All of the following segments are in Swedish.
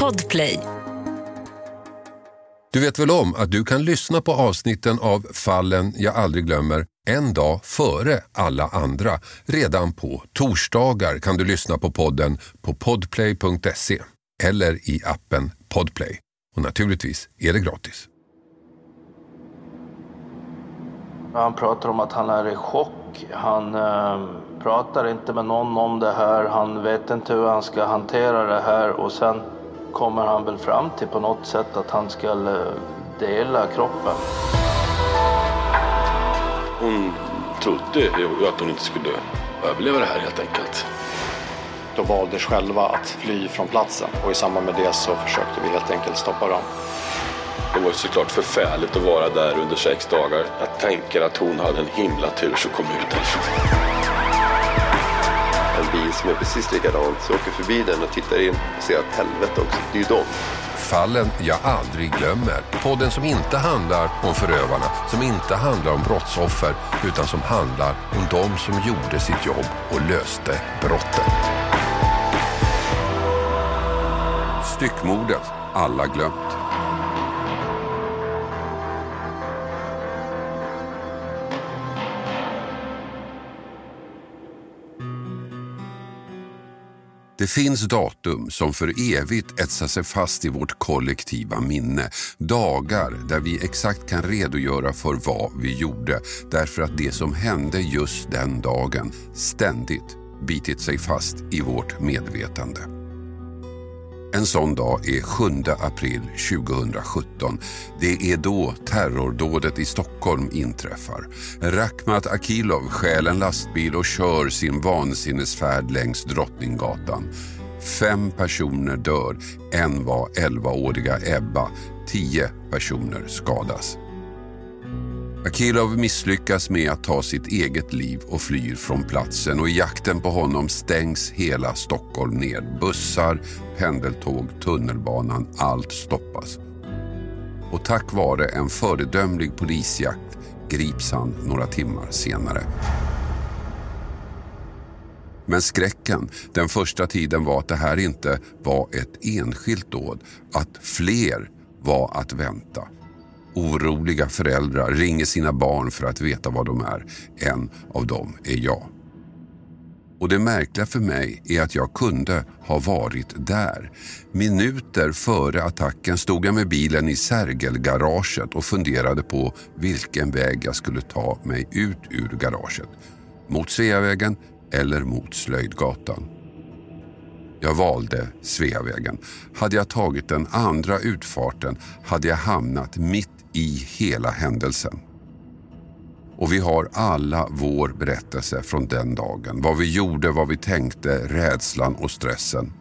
Podplay. Du vet väl om att du kan lyssna på avsnitten av Fallen jag aldrig glömmer en dag före alla andra. Redan på torsdagar kan du lyssna på podden på podplay.se eller i appen Podplay. Och naturligtvis är det gratis. Han pratar om att han är i chock. Han eh, pratar inte med någon om det här. Han vet inte hur han ska hantera det här och sen kommer han väl fram till på något sätt att han ska eh, dela kroppen. Hon trodde ju att hon inte skulle överleva det här helt enkelt. De valde själva att fly från platsen och i samband med det så försökte vi helt enkelt stoppa dem. Det var såklart förfärligt att vara där under sex dagar. Jag tänker att hon hade en himla tur som kom ut därifrån. Bil som är precis likadant, så åker förbi den och tittar in och ser att helvete också, det är ju dem. Fallen jag aldrig glömmer. Podden som inte handlar om förövarna, som inte handlar om brottsoffer, utan som handlar om de som gjorde sitt jobb och löste brotten. Styckmordet, alla glömt. Det finns datum som för evigt etsar sig fast i vårt kollektiva minne. Dagar där vi exakt kan redogöra för vad vi gjorde därför att det som hände just den dagen ständigt bitit sig fast i vårt medvetande. En sån dag är 7 april 2017. Det är då terrordådet i Stockholm inträffar. Rakhmat Akilov stjäl en lastbil och kör sin vansinnesfärd längs Drottninggatan. Fem personer dör, en var 11-åriga Ebba. Tio personer skadas. Akilov misslyckas med att ta sitt eget liv och flyr från platsen och i jakten på honom stängs hela Stockholm ner. Bussar, pendeltåg, tunnelbanan, allt stoppas. Och tack vare en föredömlig polisjakt grips han några timmar senare. Men skräcken den första tiden var att det här inte var ett enskilt dåd, att fler var att vänta. Oroliga föräldrar ringer sina barn för att veta var de är. En av dem är jag. Och det märkliga för mig är att jag kunde ha varit där. Minuter före attacken stod jag med bilen i Sergelgaraget och funderade på vilken väg jag skulle ta mig ut ur garaget. Mot Sveavägen eller mot Slöjdgatan. Jag valde Sveavägen. Hade jag tagit den andra utfarten hade jag hamnat mitt i hela händelsen. Och vi har alla vår berättelse från den dagen. Vad vi gjorde, vad vi tänkte, rädslan och stressen.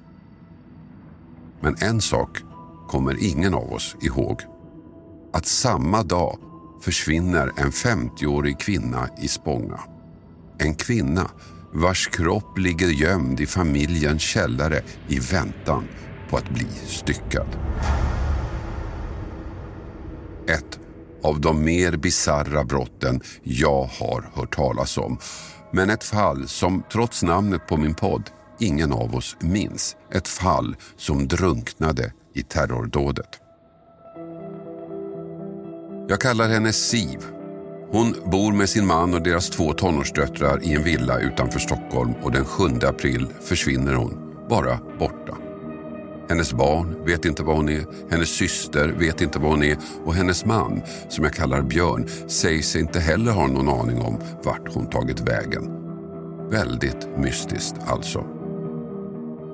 Men en sak kommer ingen av oss ihåg. Att samma dag försvinner en 50-årig kvinna i Spånga. En kvinna vars kropp ligger gömd i familjens källare i väntan på att bli styckad. Ett av de mer bizarra brotten jag har hört talas om. Men ett fall som trots namnet på min podd ingen av oss minns. Ett fall som drunknade i terrordådet. Jag kallar henne Siv. Hon bor med sin man och deras två tonårsdöttrar i en villa utanför Stockholm och den 7 april försvinner hon, bara borta. Hennes barn vet inte var hon är, hennes syster vet inte var hon är och hennes man, som jag kallar Björn, säger sig inte heller ha någon aning om vart hon tagit vägen. Väldigt mystiskt alltså.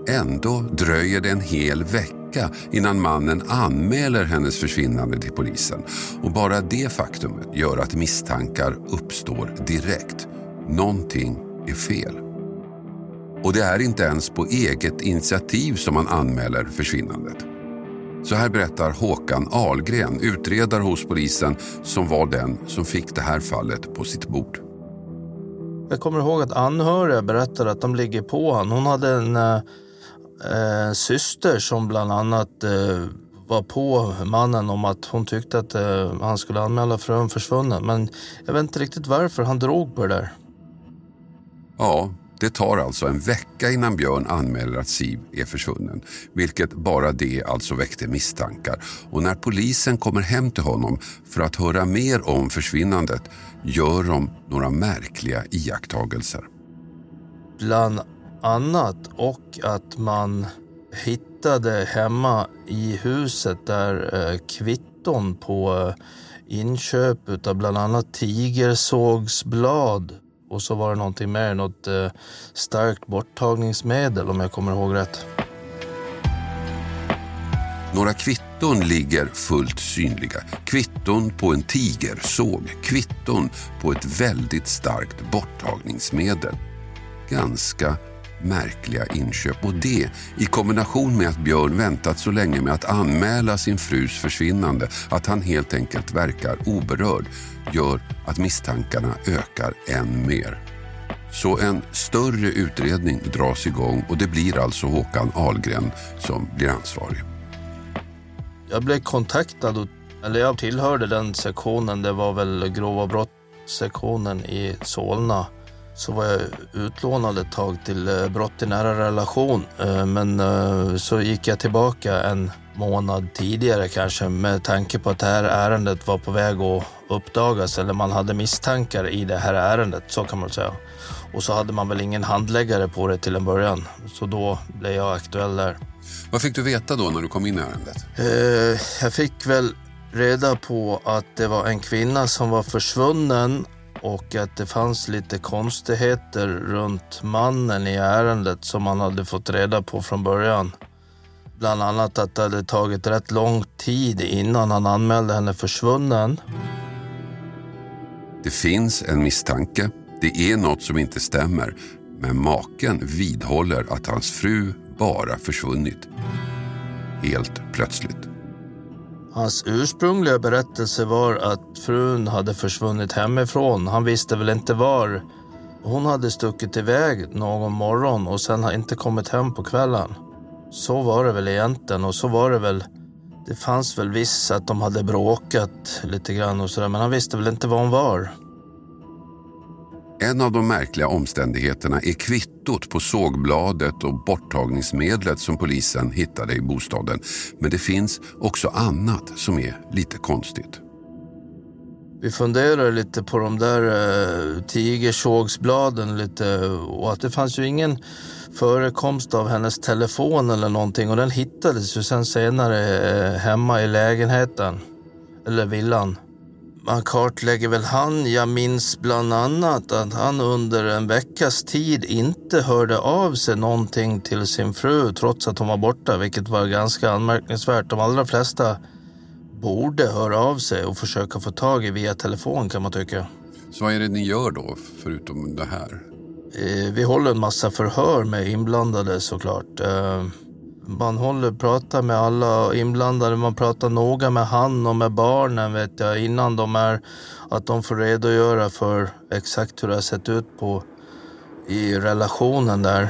Ändå dröjer det en hel vecka innan mannen anmäler hennes försvinnande till polisen. Och bara det faktumet gör att misstankar uppstår direkt. Någonting är fel. Och det är inte ens på eget initiativ som man anmäler försvinnandet. Så här berättar Håkan Ahlgren, utredare hos polisen som var den som fick det här fallet på sitt bord. Jag kommer ihåg att anhöriga berättade att de ligger på honom. Hon hade en äh, syster som bland annat äh, var på mannen om att hon tyckte att äh, han skulle anmäla frun försvunnen. Men jag vet inte riktigt varför han drog på det där. Ja, det tar alltså en vecka innan Björn anmäler att Siv är försvunnen. Vilket bara det alltså väckte misstankar. Och när polisen kommer hem till honom för att höra mer om försvinnandet gör de några märkliga iakttagelser. Bland annat och att man hittade hemma i huset där eh, kvitton på eh, inköp av bland annat tigersågsblad och så var det någonting mer, något eh, starkt borttagningsmedel om jag kommer ihåg rätt. Några kvitton ligger fullt synliga. Kvitton på en tigersåg. Kvitton på ett väldigt starkt borttagningsmedel. Ganska märkliga inköp och det i kombination med att Björn väntat så länge med att anmäla sin frus försvinnande att han helt enkelt verkar oberörd gör att misstankarna ökar än mer. Så en större utredning dras igång och det blir alltså Håkan Ahlgren som blir ansvarig. Jag blev kontaktad, eller jag tillhörde den sektionen, det var väl grova brott-sektionen i Solna så var jag utlånad ett tag till eh, brott i nära relation. Eh, men eh, så gick jag tillbaka en månad tidigare kanske med tanke på att det här ärendet var på väg att uppdagas eller man hade misstankar i det här ärendet, så kan man säga. Och så hade man väl ingen handläggare på det till en början, så då blev jag aktuell där. Vad fick du veta då när du kom in i ärendet? Jag fick väl reda på att det var en kvinna som var försvunnen och att det fanns lite konstigheter runt mannen i ärendet som man hade fått reda på från början. Bland annat att det hade tagit rätt lång tid innan han anmälde henne försvunnen. Det finns en misstanke. Det är något som inte stämmer. Men maken vidhåller att hans fru bara försvunnit. Helt plötsligt. Hans ursprungliga berättelse var att frun hade försvunnit hemifrån. Han visste väl inte var. Hon hade stuckit iväg någon morgon och sen har inte kommit hem på kvällen. Så var det väl egentligen och så var det väl. Det fanns väl viss att de hade bråkat lite grann och sådär men han visste väl inte var hon var. En av de märkliga omständigheterna är kvittot på sågbladet och borttagningsmedlet som polisen hittade i bostaden. Men det finns också annat som är lite konstigt. Vi funderar lite på de där eh, tigersågsbladen lite och att det fanns ju ingen förekomst av hennes telefon eller någonting och den hittades ju sen senare eh, hemma i lägenheten eller villan man kartlägger väl han. Jag minns bland annat att han under en veckas tid inte hörde av sig någonting till sin fru trots att hon var borta, vilket var ganska anmärkningsvärt. De allra flesta borde höra av sig och försöka få tag i via telefon kan man tycka. Så vad är det ni gör då, förutom det här? Eh, vi håller en massa förhör med inblandade såklart. Eh, man håller pratar med alla inblandade. Man pratar noga med han och med barnen vet jag, innan de är att de får redogöra för exakt hur det har sett ut på i relationen där.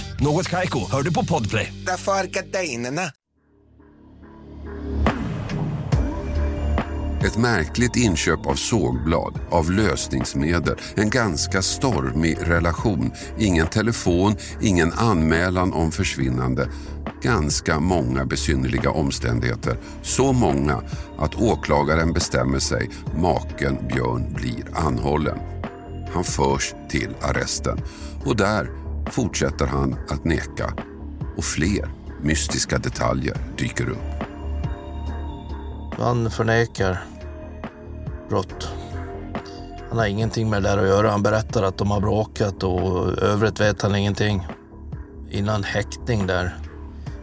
Något Kaiko, hör du på Podplay. Därför är gardinerna. Ett märkligt inköp av sågblad, av lösningsmedel, en ganska stormig relation, ingen telefon, ingen anmälan om försvinnande. Ganska många besynnerliga omständigheter. Så många att åklagaren bestämmer sig, maken Björn blir anhållen. Han förs till arresten och där fortsätter han att neka och fler mystiska detaljer dyker upp. Han förnekar brott. Han har ingenting med det där att göra. Han berättar att de har bråkat och övrigt vet han ingenting. Innan häktning där.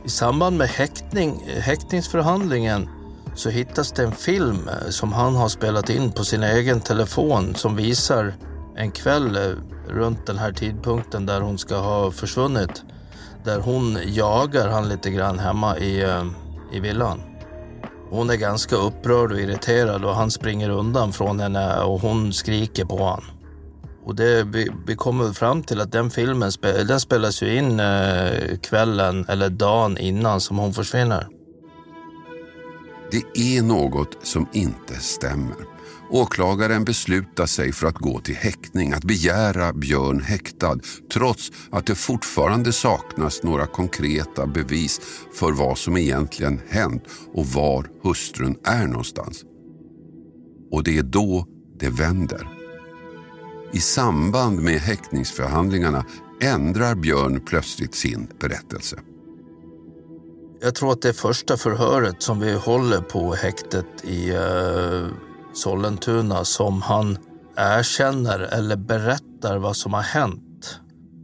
I samband med häktning, häktningsförhandlingen så hittas det en film eh, som han har spelat in på sin egen telefon som visar en kväll eh, runt den här tidpunkten där hon ska ha försvunnit. Där hon jagar han lite grann hemma i, eh, i villan. Hon är ganska upprörd och irriterad och han springer undan från henne och hon skriker på honom. Och det, vi, vi kommer fram till att den filmen den spelas ju in eh, kvällen eller dagen innan som hon försvinner. Det är något som inte stämmer. Åklagaren beslutar sig för att gå till häktning, att begära Björn häktad trots att det fortfarande saknas några konkreta bevis för vad som egentligen hänt och var hustrun är någonstans. Och det är då det vänder. I samband med häktningsförhandlingarna ändrar Björn plötsligt sin berättelse. Jag tror att det första förhöret som vi håller på häktet i uh Sollentuna som han erkänner eller berättar vad som har hänt.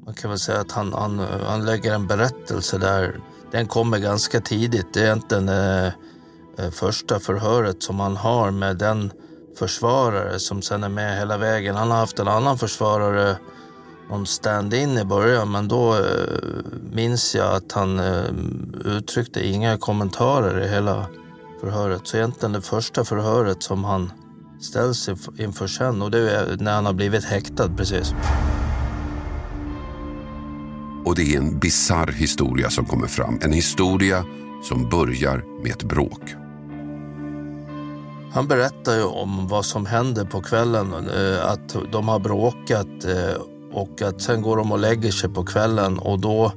Man kan väl säga att han, han, han lägger en berättelse där. Den kommer ganska tidigt. Det är egentligen eh, eh, första förhöret som han har med den försvarare som sen är med hela vägen. Han har haft en annan försvarare, någon stand-in i början, men då eh, minns jag att han eh, uttryckte inga kommentarer i hela förhöret. Så egentligen det första förhöret som han ställs inför sen och det är när han har blivit häktad precis. Och det är en bizarr historia som kommer fram. En historia som börjar med ett bråk. Han berättar ju om vad som händer på kvällen. eh, Att de har bråkat eh, och att sen går de och lägger sig på kvällen och då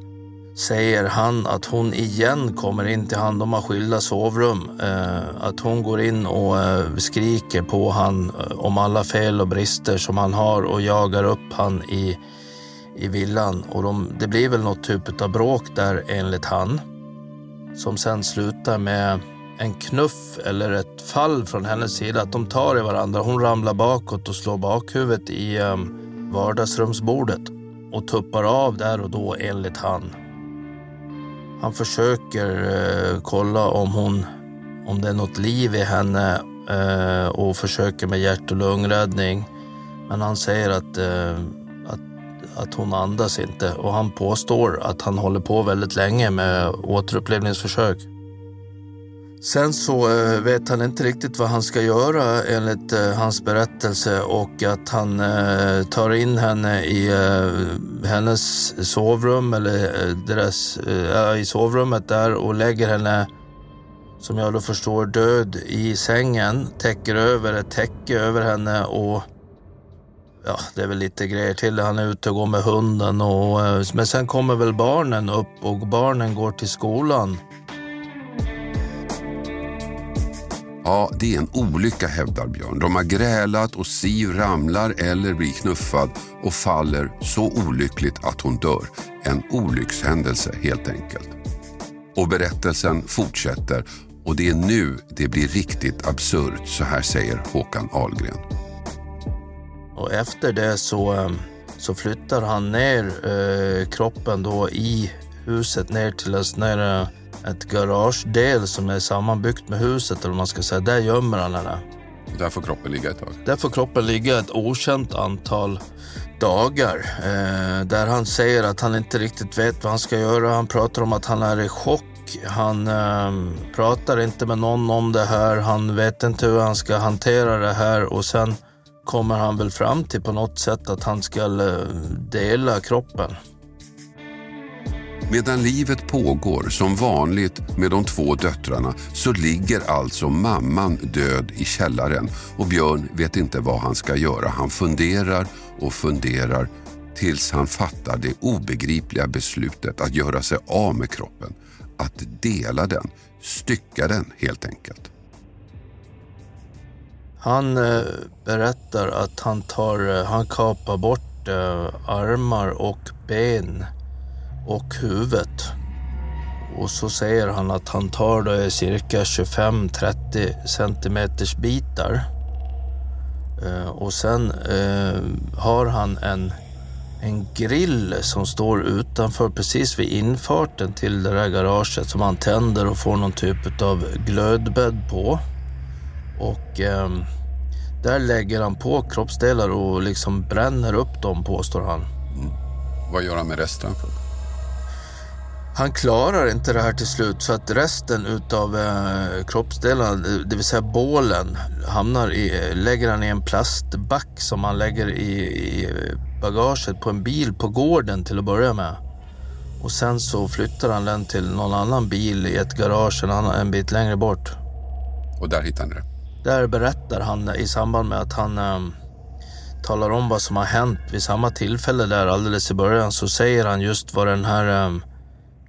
säger han att hon igen kommer in till han. De har skilda sovrum. Eh, att hon går in och eh, skriker på han eh, om alla fel och brister som han har och jagar upp han i, i villan. Och de, det blir väl något typ av bråk där enligt han. Som sen slutar med en knuff eller ett fall från hennes sida. Att de tar i varandra. Hon ramlar bakåt och slår bakhuvudet i vardagsrumsbordet och tuppar av där och då enligt han. Han försöker eh, kolla om hon om det är något liv i henne eh, och försöker med hjärt och lungräddning. Men han säger att, eh, att, att hon andas inte och han påstår att han håller på väldigt länge med återupplivningsförsök. Sen så eh, vet han inte riktigt vad han ska göra enligt eh, hans berättelse och att han eh, tar in henne i hennes sovrum eller deras, i sovrummet där och lägger henne som jag då förstår död i sängen, täcker över ett täcke över henne och ja, det är väl lite grejer till. Han är ute och går med hunden och men sen kommer väl barnen upp och barnen går till skolan. Ja, det är en olycka hävdar Björn. De har grälat och Siv ramlar eller blir knuffad och faller så olyckligt att hon dör. En olyckshändelse helt enkelt. Och berättelsen fortsätter och det är nu det blir riktigt absurt. Så här säger Håkan Ahlgren. Och efter det så, eh, så flyttar han ner eh, kroppen då i huset ner till en sån eh, ett garagedel som är sammanbyggt med huset eller man ska säga. Där gömmer han henne. Där får kroppen ligga ett tag. Där får kroppen ligga ett okänt antal dagar. Eh, där han säger att han inte riktigt vet vad han ska göra. Han pratar om att han är i chock. Han eh, pratar inte med någon om det här. Han vet inte hur han ska hantera det här och sen kommer han väl fram till på något sätt att han ska eh, dela kroppen. Medan livet pågår som vanligt med de två döttrarna så ligger alltså mamman död i källaren och Björn vet inte vad han ska göra. Han funderar och funderar tills han fattar det obegripliga beslutet att göra sig av med kroppen. Att dela den, stycka den helt enkelt. Han eh, berättar att han, tar, eh, han kapar bort eh, armar och ben och huvudet. Och så säger han att han tar då cirka 25-30 centimeters bitar. Eh, och sen eh, har han en, en grill som står utanför precis vid infarten till det där garaget som han tänder och får någon typ av glödbädd på. Och eh, där lägger han på kroppsdelar och liksom bränner upp dem påstår han. Vad gör han med resten? Han klarar inte det här till slut så att resten utav eh, kroppsdelarna, det vill säga bålen, hamnar i, lägger han i en plastback som han lägger i, i bagaget på en bil på gården till att börja med. Och sen så flyttar han den till någon annan bil i ett garage en, annan, en bit längre bort. Och där hittar han det. Där berättar han i samband med att han eh, talar om vad som har hänt vid samma tillfälle där alldeles i början så säger han just vad den här eh,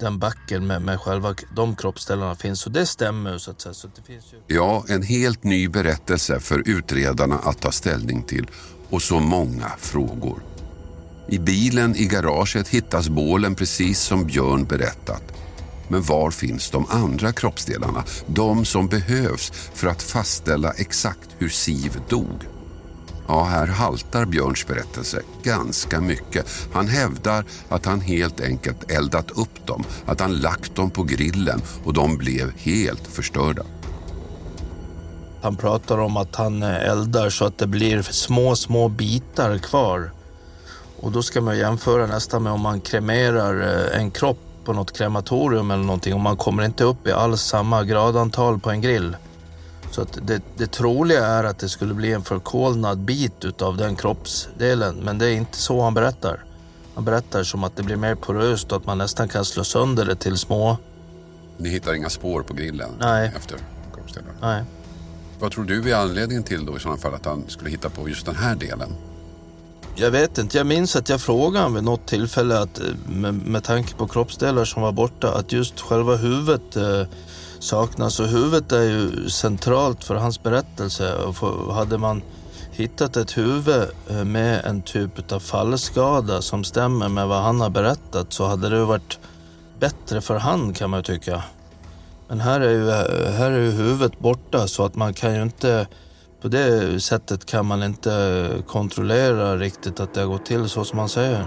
den backen med, med själva de kroppsdelarna finns och det stämmer så att säga. Så det finns ju... Ja, en helt ny berättelse för utredarna att ta ställning till och så många frågor. I bilen i garaget hittas bålen precis som Björn berättat. Men var finns de andra kroppsdelarna? De som behövs för att fastställa exakt hur Siv dog. Ja, här haltar Björns berättelse ganska mycket. Han hävdar att han helt enkelt eldat upp dem, att han lagt dem på grillen och de blev helt förstörda. Han pratar om att han eh, eldar så att det blir små, små bitar kvar. Och då ska man jämföra nästan med om man kremerar eh, en kropp på något krematorium eller någonting och man kommer inte upp i alls samma gradantal på en grill. Så att det, det troliga är att det skulle bli en förkolnad bit utav den kroppsdelen, men det är inte så han berättar. Han berättar som att det blir mer poröst och att man nästan kan slå sönder det till små. Ni hittar inga spår på grillen Nej. efter kroppsdelar? Nej. Vad tror du är anledningen till då i sådana fall att han skulle hitta på just den här delen? Jag vet inte. Jag minns att jag frågade honom vid något tillfälle att eh, med, med tanke på kroppsdelar som var borta att just själva huvudet eh, saknas. Och huvudet är ju centralt för hans berättelse. Och för, hade man hittat ett huvud eh, med en typ av fallskada som stämmer med vad han har berättat så hade det varit bättre för han kan man tycka. Men här är ju, eh, här är ju huvudet borta så att man kan ju inte på det sättet kan man inte kontrollera riktigt att det har gått till så som han säger.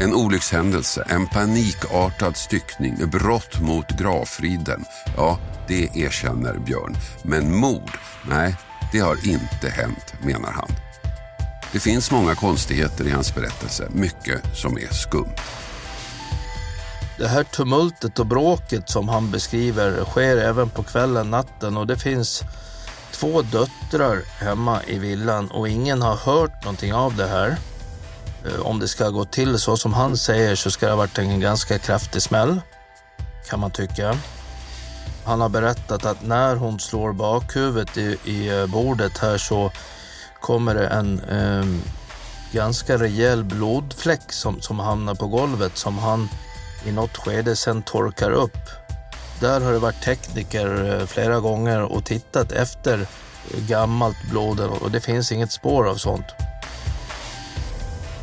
En olyckshändelse, en panikartad styckning, brott mot gravfriden. Ja, det erkänner Björn. Men mord? Nej, det har inte hänt, menar han. Det finns många konstigheter i hans berättelse, mycket som är skumt. Det här tumultet och bråket som han beskriver sker även på kvällen, natten och det finns två döttrar hemma i villan och ingen har hört någonting av det här. Eh, om det ska gå till så som han säger så ska det ha varit en ganska kraftig smäll, kan man tycka. Han har berättat att när hon slår bakhuvudet i, i eh, bordet här så kommer det en eh, ganska rejäl blodfläck som, som hamnar på golvet som han i något skede sen torkar upp. Där har det varit tekniker eh, flera gånger och tittat efter gammalt blod och det finns inget spår av sånt.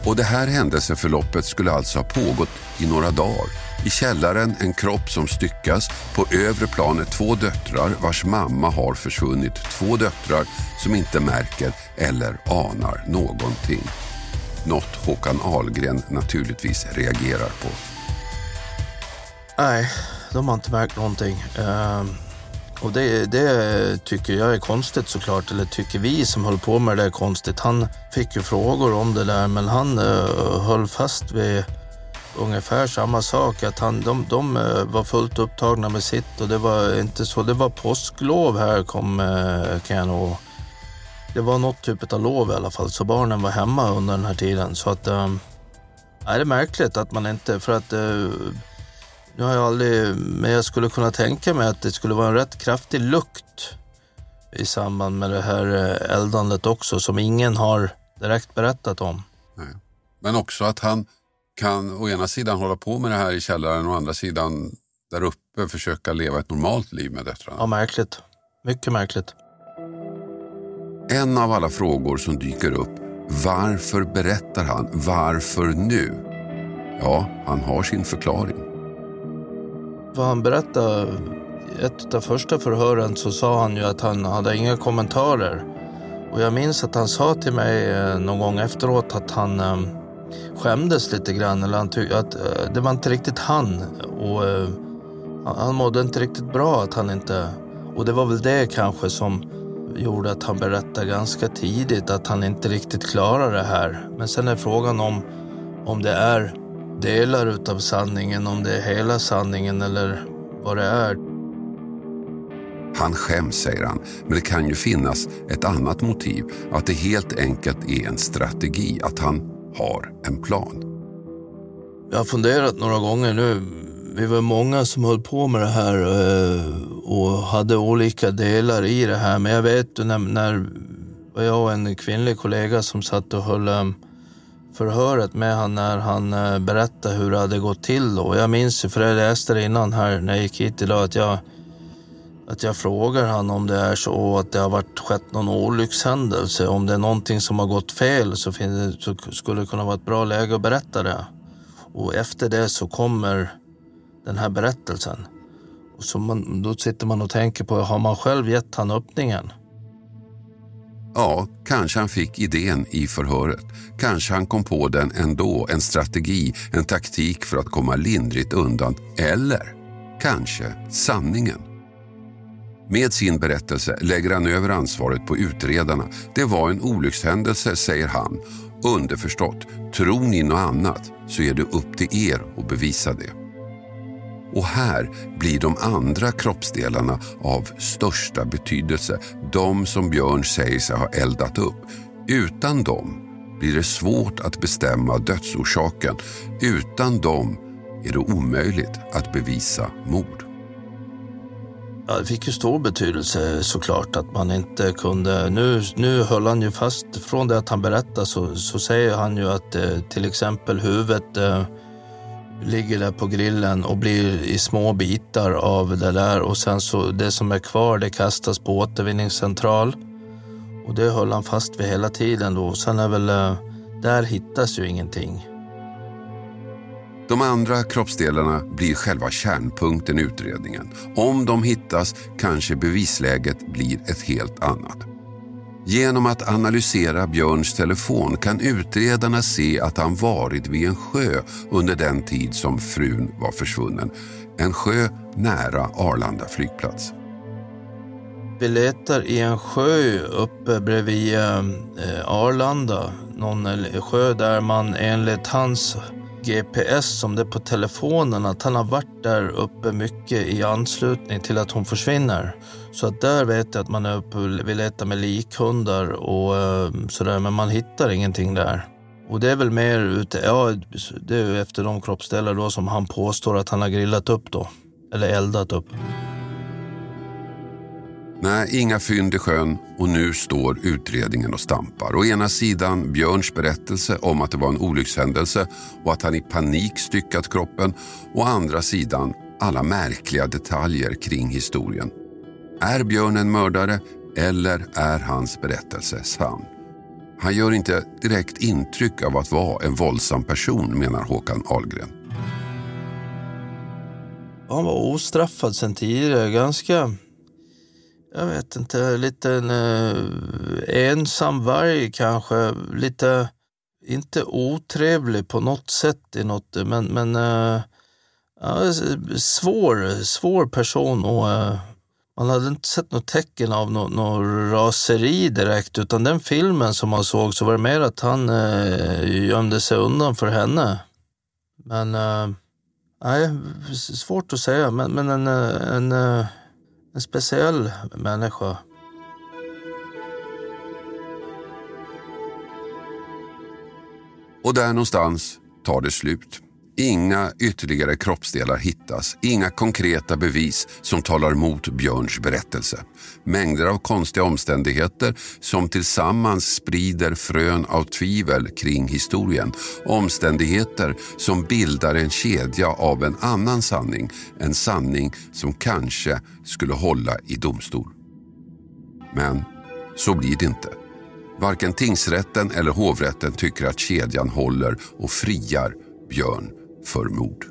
Och det här händelseförloppet skulle alltså ha pågått i några dagar. I källaren en kropp som styckas, på övre planet två döttrar vars mamma har försvunnit. Två döttrar som inte märker eller anar någonting. Något Håkan Ahlgren naturligtvis reagerar på. Nej, de har inte märkt någonting. Uh, och det, det tycker jag är konstigt såklart, eller tycker vi som höll på med det är konstigt. Han fick ju frågor om det där, men han uh, höll fast vid ungefär samma sak. Att han, de de eh, var fullt upptagna med sitt och det var inte så. Det var påsklov här kom, uh, kan jag nog... Det var något typ av lov i alla fall, så barnen var hemma under den här tiden. Så att... Um, det är märkligt att man inte... För att... Uh, nu har jag aldrig, men jag skulle kunna tänka mig att det skulle vara en rätt kraftig lukt i samband med det här eh, eldandet också som ingen har direkt berättat om. Nej. Men också att han kan å ena sidan hålla på med det här i källaren och å andra sidan där uppe försöka leva ett normalt liv med döttrarna. Ja, märkligt. Mycket märkligt. En av alla frågor som dyker upp, varför berättar han? Varför nu? Ja, han har sin förklaring. Vad han berättade, i ett av första förhören så sa han ju att han hade inga kommentarer. Och jag minns att han sa till mig eh, någon gång efteråt att han eh, skämdes lite grann. Eller han tyckte att eh, det var inte riktigt han. Och han- han mådde inte riktigt bra att han inte... Och det var väl det kanske som gjorde att han berättade ganska tidigt att han inte riktigt klarar det här. Men sen är frågan om, om det är delar utav sanningen, om det är hela sanningen eller vad det är. Han skäms, säger han, men det kan ju finnas ett annat motiv. Att det helt enkelt är en strategi, att han har en plan. Jag har funderat några gånger nu. Vi var många som höll på med det här eh, och hade olika delar i det här. Men jag vet när, när jag och en kvinnlig kollega som satt och höll eh, förhöret med han när han eh, berättade hur det hade gått till. Då. jag minns ju, för jag läste det innan här när jag gick hit idag, att jag, att jag frågar han om det är så att det har varit skett någon olyckshändelse. Om det är någonting som har gått fel så, finns, så skulle det kunna vara ett bra läge att berätta det. Och efter det så kommer den här berättelsen. Och så man, då sitter man och tänker på, har man själv gett han öppningen? Ja, kanske han fick idén i förhöret. Kanske han kom på den ändå, en strategi, en taktik för att komma lindrigt undan. Eller kanske sanningen. Med sin berättelse lägger han över ansvaret på utredarna. Det var en olyckshändelse, säger han. Underförstått, tror ni något annat så är det upp till er att bevisa det. Och här blir de andra kroppsdelarna av största betydelse. De som Björn säger sig ha eldat upp. Utan dem blir det svårt att bestämma dödsorsaken. Utan dem är det omöjligt att bevisa mord. Ja, det fick ju stor betydelse såklart att man inte kunde... Nu, nu höll han ju fast, från det att han berättade så, så säger han ju att eh, till exempel huvudet eh, ligger där på grillen och blir i små bitar av det där och sen så det som är kvar det kastas på återvinningscentral. Och det höll han fast vid hela tiden då. Sen är väl, eh, där hittas ju ingenting. De andra kroppsdelarna blir själva kärnpunkten i utredningen. Om de hittas kanske bevisläget blir ett helt annat. Genom att analysera Björns telefon kan utredarna se att han varit vid en sjö under den tid som frun var försvunnen. En sjö nära Arlanda flygplats. Vi letar i en sjö uppe bredvid eh, Arlanda. Någon sjö där man enligt hans GPS som det är på telefonen att han har varit där uppe mycket i anslutning till att hon försvinner. Så att där vet jag att man är uppe och vill leta med likhundar och ehm, sådär men man hittar ingenting där. Och det är väl mer ute, ja det är efter de kroppsdelar då som han påstår att han har grillat upp då. Eller eldat upp. Nej, inga fynd i sjön och nu står utredningen och stampar. Å ena sidan Björns berättelse om att det var en olyckshändelse och att han i panik styckat kroppen. Å andra sidan alla märkliga detaljer kring historien. Är Björn en mördare eller är hans berättelse sann? Han gör inte direkt intryck av att vara en våldsam person, menar Håkan Ahlgren. Han var ostraffad sen tidigare. Ganska jag vet inte, lite en eh, ensam varg kanske. Lite, inte otrevlig på något sätt i något, men, men eh, ja, svår, svår person och eh, man hade inte sett något tecken av något, något raseri direkt, utan den filmen som man såg så var det mer att han eh, gömde sig undan för henne. Men, eh, nej, svårt att säga, men, men en, eh, en, en en speciell människa. Och där någonstans tar det slut. Inga ytterligare kroppsdelar hittas, inga konkreta bevis som talar emot Björns berättelse. Mängder av konstiga omständigheter som tillsammans sprider frön av tvivel kring historien. Omständigheter som bildar en kedja av en annan sanning. En sanning som kanske skulle hålla i domstol. Men så blir det inte. Varken tingsrätten eller hovrätten tycker att kedjan håller och friar Björn för mord.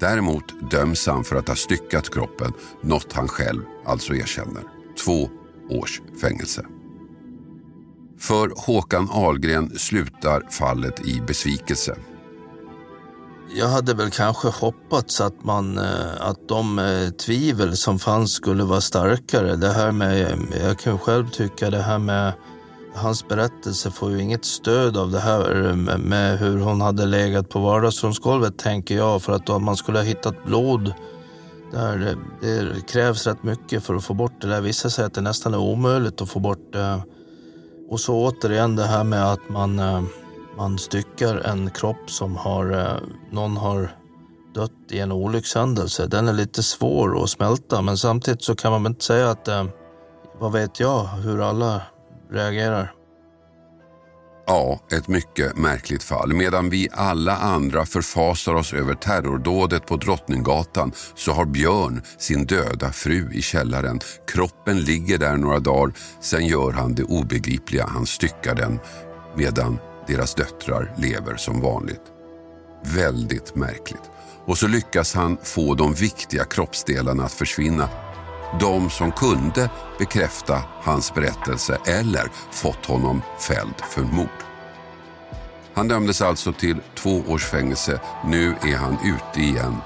Däremot döms han för att ha styckat kroppen, något han själv alltså erkänner. Två års fängelse. För Håkan Ahlgren slutar fallet i besvikelse. Jag hade väl kanske hoppats att, man, eh, att de eh, tvivel som fanns skulle vara starkare. Det här med, jag kan själv tycka det här med Hans berättelse får ju inget stöd av det här med hur hon hade legat på vardagsrumsgolvet tänker jag. För att om man skulle ha hittat blod där det, det, krävs rätt mycket för att få bort det där. Vissa säger att det nästan är omöjligt att få bort det. Och så återigen det här med att man, eh, man styckar en kropp som har, eh, någon har dött i en olyckshändelse. Den är lite svår att smälta men samtidigt så kan man väl inte säga att, eh, vad vet jag, hur alla reagerar. Ja, ett mycket märkligt fall. Medan vi alla andra förfasar oss över terrordådet på Drottninggatan så har Björn sin döda fru i källaren. Kroppen ligger där några dagar, sen gör han det obegripliga. Han styckar den medan deras döttrar lever som vanligt. Väldigt märkligt. Och så lyckas han få de viktiga kroppsdelarna att försvinna. De som kunde bekräfta hans berättelse eller fått honom fälld för mord. Han dömdes alltså till två års fängelse. Nu är han ute igen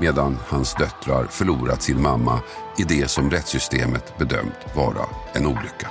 medan hans döttrar förlorat sin mamma i det som rättssystemet bedömt vara en olycka.